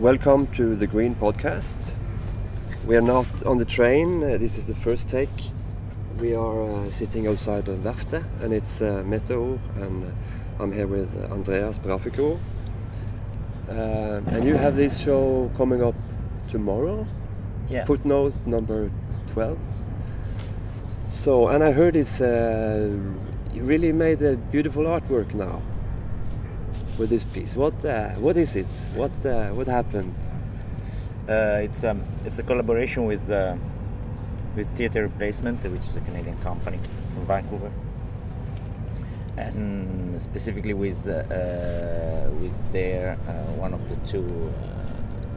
welcome to the Green Podcast. We are not on the train, uh, this is the first take. We are uh, sitting outside of Verftet and it's uh, Meteor and uh, I'm here with uh, Andrea Spreafico. Uh, and you have this show coming up tomorrow, Yeah. footnote number 12. So, and I heard it's, uh, you really made a beautiful artwork now with this piece. What, uh, what is it? What, uh, what happened? Uh, it's um, it's a collaboration with uh, with Theatre Replacement, which is a Canadian company from Vancouver, and specifically with uh, uh, with their one of the two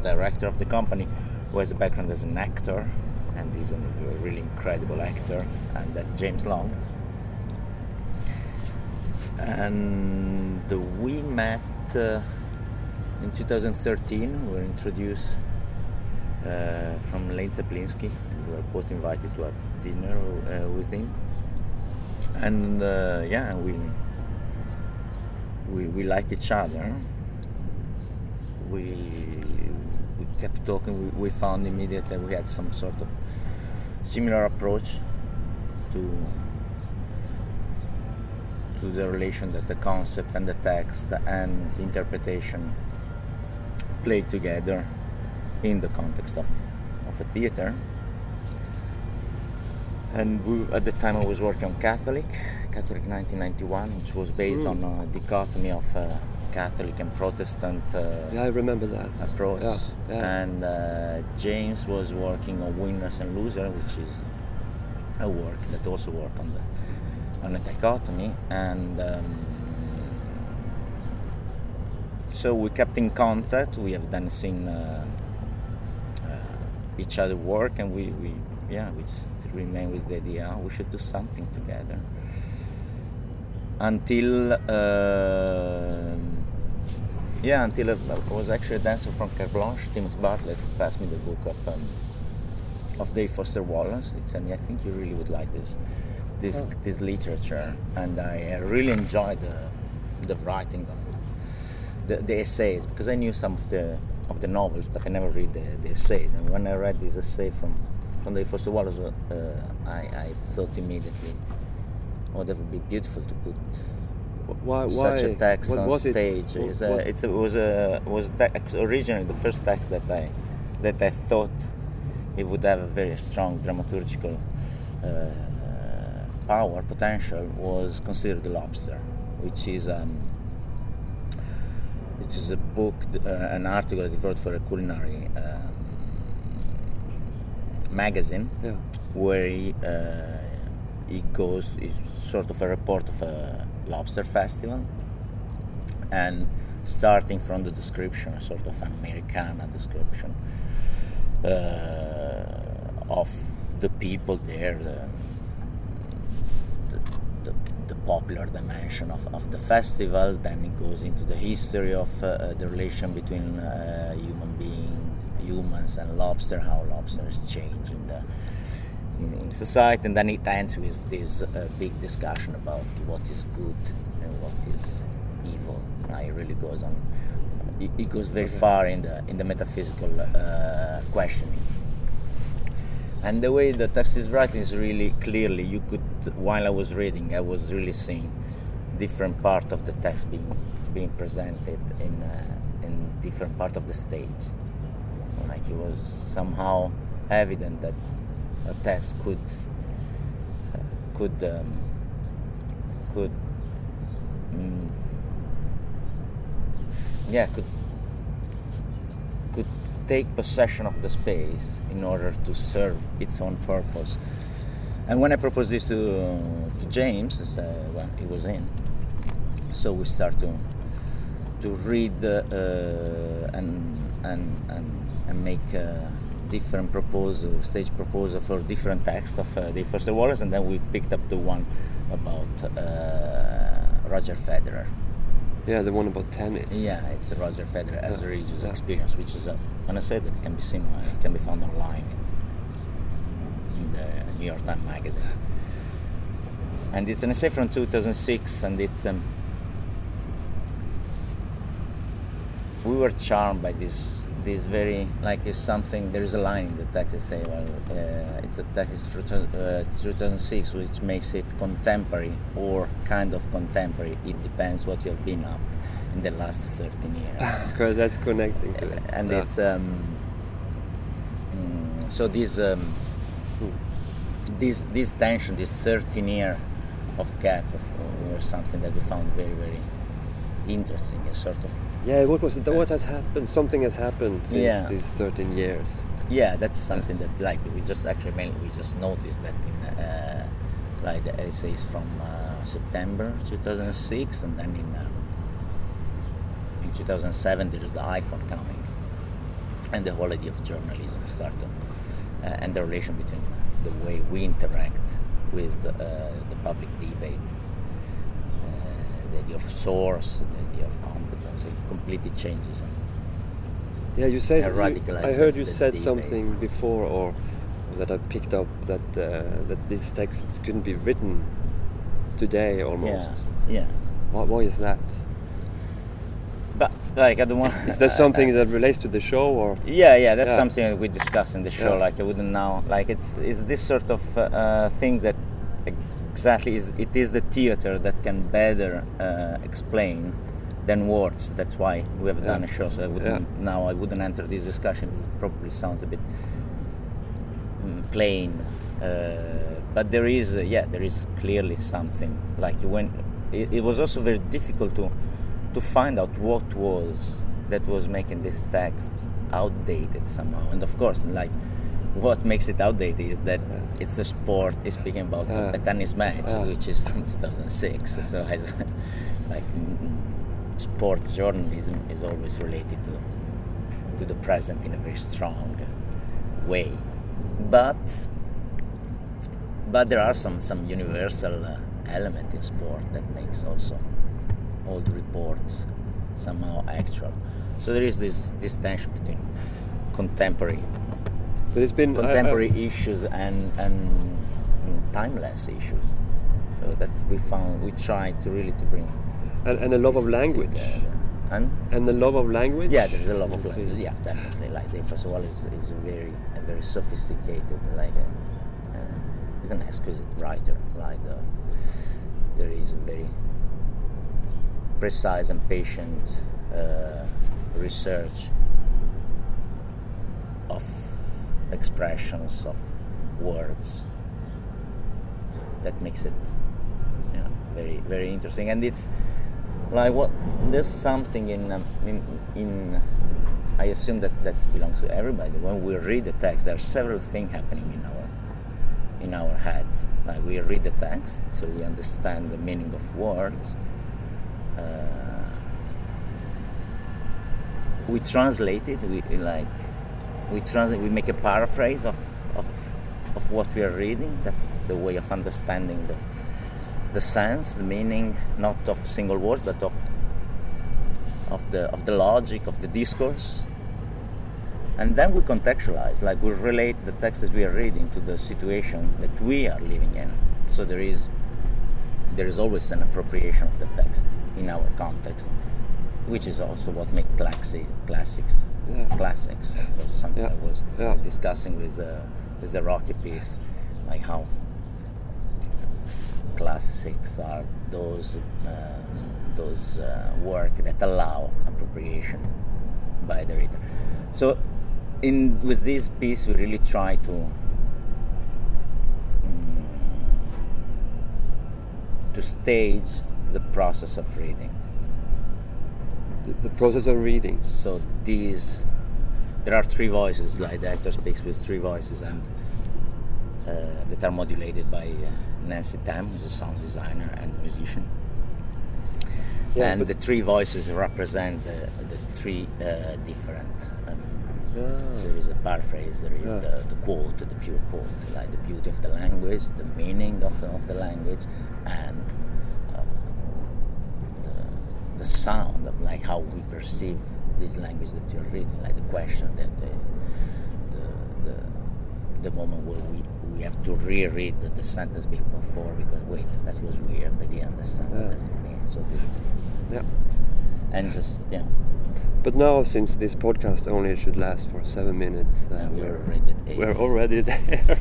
director of the company, who has a background as an actor, and is a really incredible actor, and that's James Long. And we met uh, in 2013. We were introduced uh, from Lane Zaplinski. We were both invited to have dinner uh, with him, and uh, yeah, we we we like each other. We we kept talking. We, we found immediately that we had some sort of similar approach to to the relation that the concept and the text and the interpretation play together in the context of, of a theater. And we, at the time I was working on Catholic, Catholic 1991, which was based Mm. on a dichotomy of uh, Catholic and Protestant uh, Yeah, I remember that. approach. Yeah, yeah. And uh, James was working on Winners and Losers, which is a work that also worked on the on a dichotomy. And um, so we kept in contact. We have then seen uh, uh, each other work, and we, we yeah we just remain with the idea "Oh, we should do something together. Until uh, yeah, until I was actually a dancer from Carte Blanche, Timothy Bartlett, passed me the book of um, of Dave Foster Wallace. He said, "I think you really would like this this Oh. this literature," and I uh, really enjoyed the the writing of the, the essays because I knew some of the of the novels, but I never read the, the essays. And when I read this essay from from Dave Foster Wallace, uh, I, I thought immediately, "Oh, that would be beautiful to put." Why? why? such a text what on was it? stage. What- It's a, what- it's a, it was a was a text, originally the first text that I that I thought it would have a very strong dramaturgical uh, power potential was considered the lobster, which is um, which is a book, uh, an article I wrote for a culinary um, magazine yeah. where he, uh, he goes, it's sort of a report of a lobster festival, and starting from the description, a sort of Americana description uh, of the people there, the, the, the, the popular dimension of, of the festival, then it goes into the history of uh, the relation between uh, human beings, humans and lobster, how lobsters change in the in, in society, and then it ends with this uh, big discussion about what is good and what is evil. Uh, it really goes on. It, it goes very far in the in the metaphysical uh, questioning. And the way the text is written is really clearly. You could, while I was reading, I was really seeing different part of the text being being presented in uh, in different part of the stage. Like it was somehow evident that a text could uh, could um, could mm, yeah could could take possession of the space in order to serve its own purpose. And when I proposed this to to James, as, uh, when he was in, so we start to to read uh, and and and and make. Uh, different proposal, stage proposal for different texts of uh, Dave Foster Wallace, and then we picked up the one about uh, Roger Federer. Yeah, the one about tennis. Yeah, it's a Roger Federer as a religious experience, which is an essay that can be seen, uh, it can be found online. It's in the New York Times magazine, and it's an essay from 2006, and it's um, we were charmed by this this very like is something. There is a line in the text that say, well, uh, it's a text for uh, 2006, which makes it contemporary or kind of contemporary. It depends what you have been up in the last 13 years. Because that's connecting to it. and Yeah. it's um, mm, so this um, this this tension, this 13 year of gap, of, uh, was something that we found very very interesting. A sort of Yeah, what was it? What has happened? Something has happened since Yeah. these 13 years. yeah, that's something that like we just actually mainly we just noticed that in uh, like the essays from uh, September 2006, and then in um, in 2007 there is the iPhone coming, and the whole idea of journalism started, uh, and the relation between the way we interact with the, uh, the public debate, uh, idea of source, the idea of competence, it completely changes. And Yeah, you you- I heard you said something before, or that I picked up that uh, that this text couldn't be written today almost. yeah, yeah. Why, why is that? But like I don't want. Is that something that relates to the show, or Yeah, yeah, that's Yeah. something that we discuss in the show. Yeah. Like I wouldn't now. Like it's it's this sort of uh, uh, thing that exactly is it is the theater that can better uh, explain than words. That's why we have done Yeah. a show. So I wouldn't now I wouldn't enter this discussion. It probably sounds a bit mm, plain. Uh, but there is, uh, yeah, there is clearly something. Like when it, it was also very difficult to to find out what was that was making this text outdated somehow. And of course, like what makes it outdated is that it's a sport. It's speaking about a- Yeah. a tennis match, Yeah. which is from 2006. So has like sports journalism is always related to to the present in a very strong way. But but there are some some universal uh, element in sport that makes also old reports somehow actual. So there is this this tension between contemporary but it's been I- I- contemporary issues and and timeless issues. So that's we found we tried to really to bring and, and a love of language, and and the love of language. yeah, there's a lot of language. Yeah, definitely. Like the first of all is is a very a very sophisticated like a, uh, he's an exquisite writer. Like uh, there is a very precise and patient uh, research of expressions of words that makes it yeah very very interesting. And it's like what there's something in um, in, in I assume that that belongs to everybody. When we read the text there are several things happening in our in our head. Like we read the text so we understand the meaning of words. Uh, we translate it we like we translate we make a paraphrase of, of of what we are reading. That's the way of understanding the the sense the meaning not of single words but of of the of the logic of the discourse. And then we contextualize like we relate the text that we are reading to the situation that we are living in. So there is there is always an appropriation of the text in our context which is also what makes classic, classics Yeah. classics it was something Yeah. I was Yeah. discussing with uh, with the Rocky piece like how classics are those uh, those uh, work that allow appropriation by the reader. So, in with this piece, we really try to mm, to stage the process of reading. The, the process of reading. So these, there are three voices. Like the actor speaks with three voices, and uh, that are modulated by uh, Nancy Tam, who's a sound designer and musician. Yeah, and the three voices represent the, the three uh, different. Um, Ah. so there is a paraphrase, there is Yeah. the, the quote, the pure quote, like the beauty of the language, the meaning of, of the language, and uh, the, the sound of like how we perceive this language that you're reading, like the question that the, the, the, the moment where we, we have to reread the, the sentence before because wait, that was weird, I didn't understand Yeah. what does it mean. So this Yeah. and just yeah But now, since this podcast only should last for seven minutes, uh, we're already at eight. we're already there.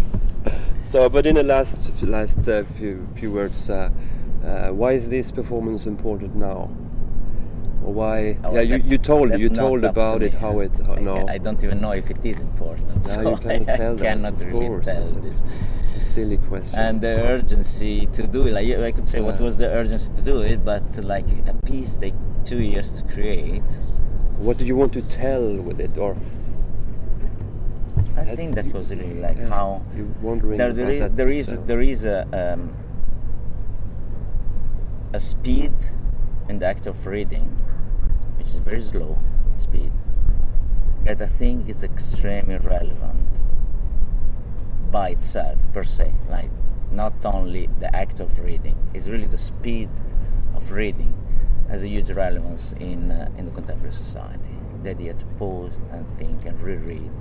so, but in the last last uh, few few words, uh, uh, why is this performance important now? Or why? Oh, yeah, you, you told you told up to about it how it how, I, no ca- I don't even know if it is important. No, so you cannot I, tell that, cannot of really course. tell this. silly question. And the urgency to do it, like I could say, what was the urgency to do it? But like a piece take two years to create. what do you want to tell with it, or I think that you- was really like yeah, how you wondering there, there, about is, that there is there is a um, a speed in the act of reading, which is very slow speed, that I think is extremely relevant by itself per se. Like not only the act of reading, it's really the speed of reading has a huge relevance in uh, in the contemporary society. The idea to pause and think and reread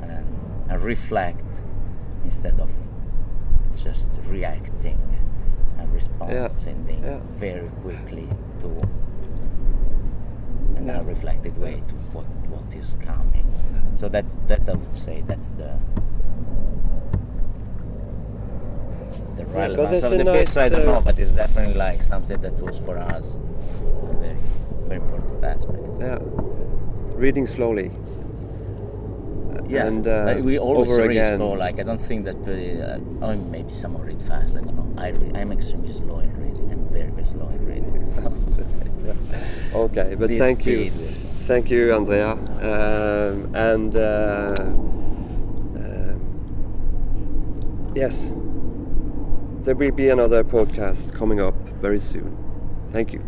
and, and reflect instead of just reacting and responding yeah. very quickly to a reflected way to what what is coming. So that's that I would say that's the the relevance of the nice, piece. I don't uh, know, but it's definitely like something that was for us a very very important aspect. yeah, reading slowly. Yeah, and uh, like, we always over read again. slow. Like I don't think that. Uh, oh, maybe someone read fast. I don't know. I re- I'm extremely slow in reading. I'm very very slow in reading. So. Okay, but This thank you, speed thank you, Andrea, um, and uh, um, yes, there will be another podcast coming up very soon. Thank you.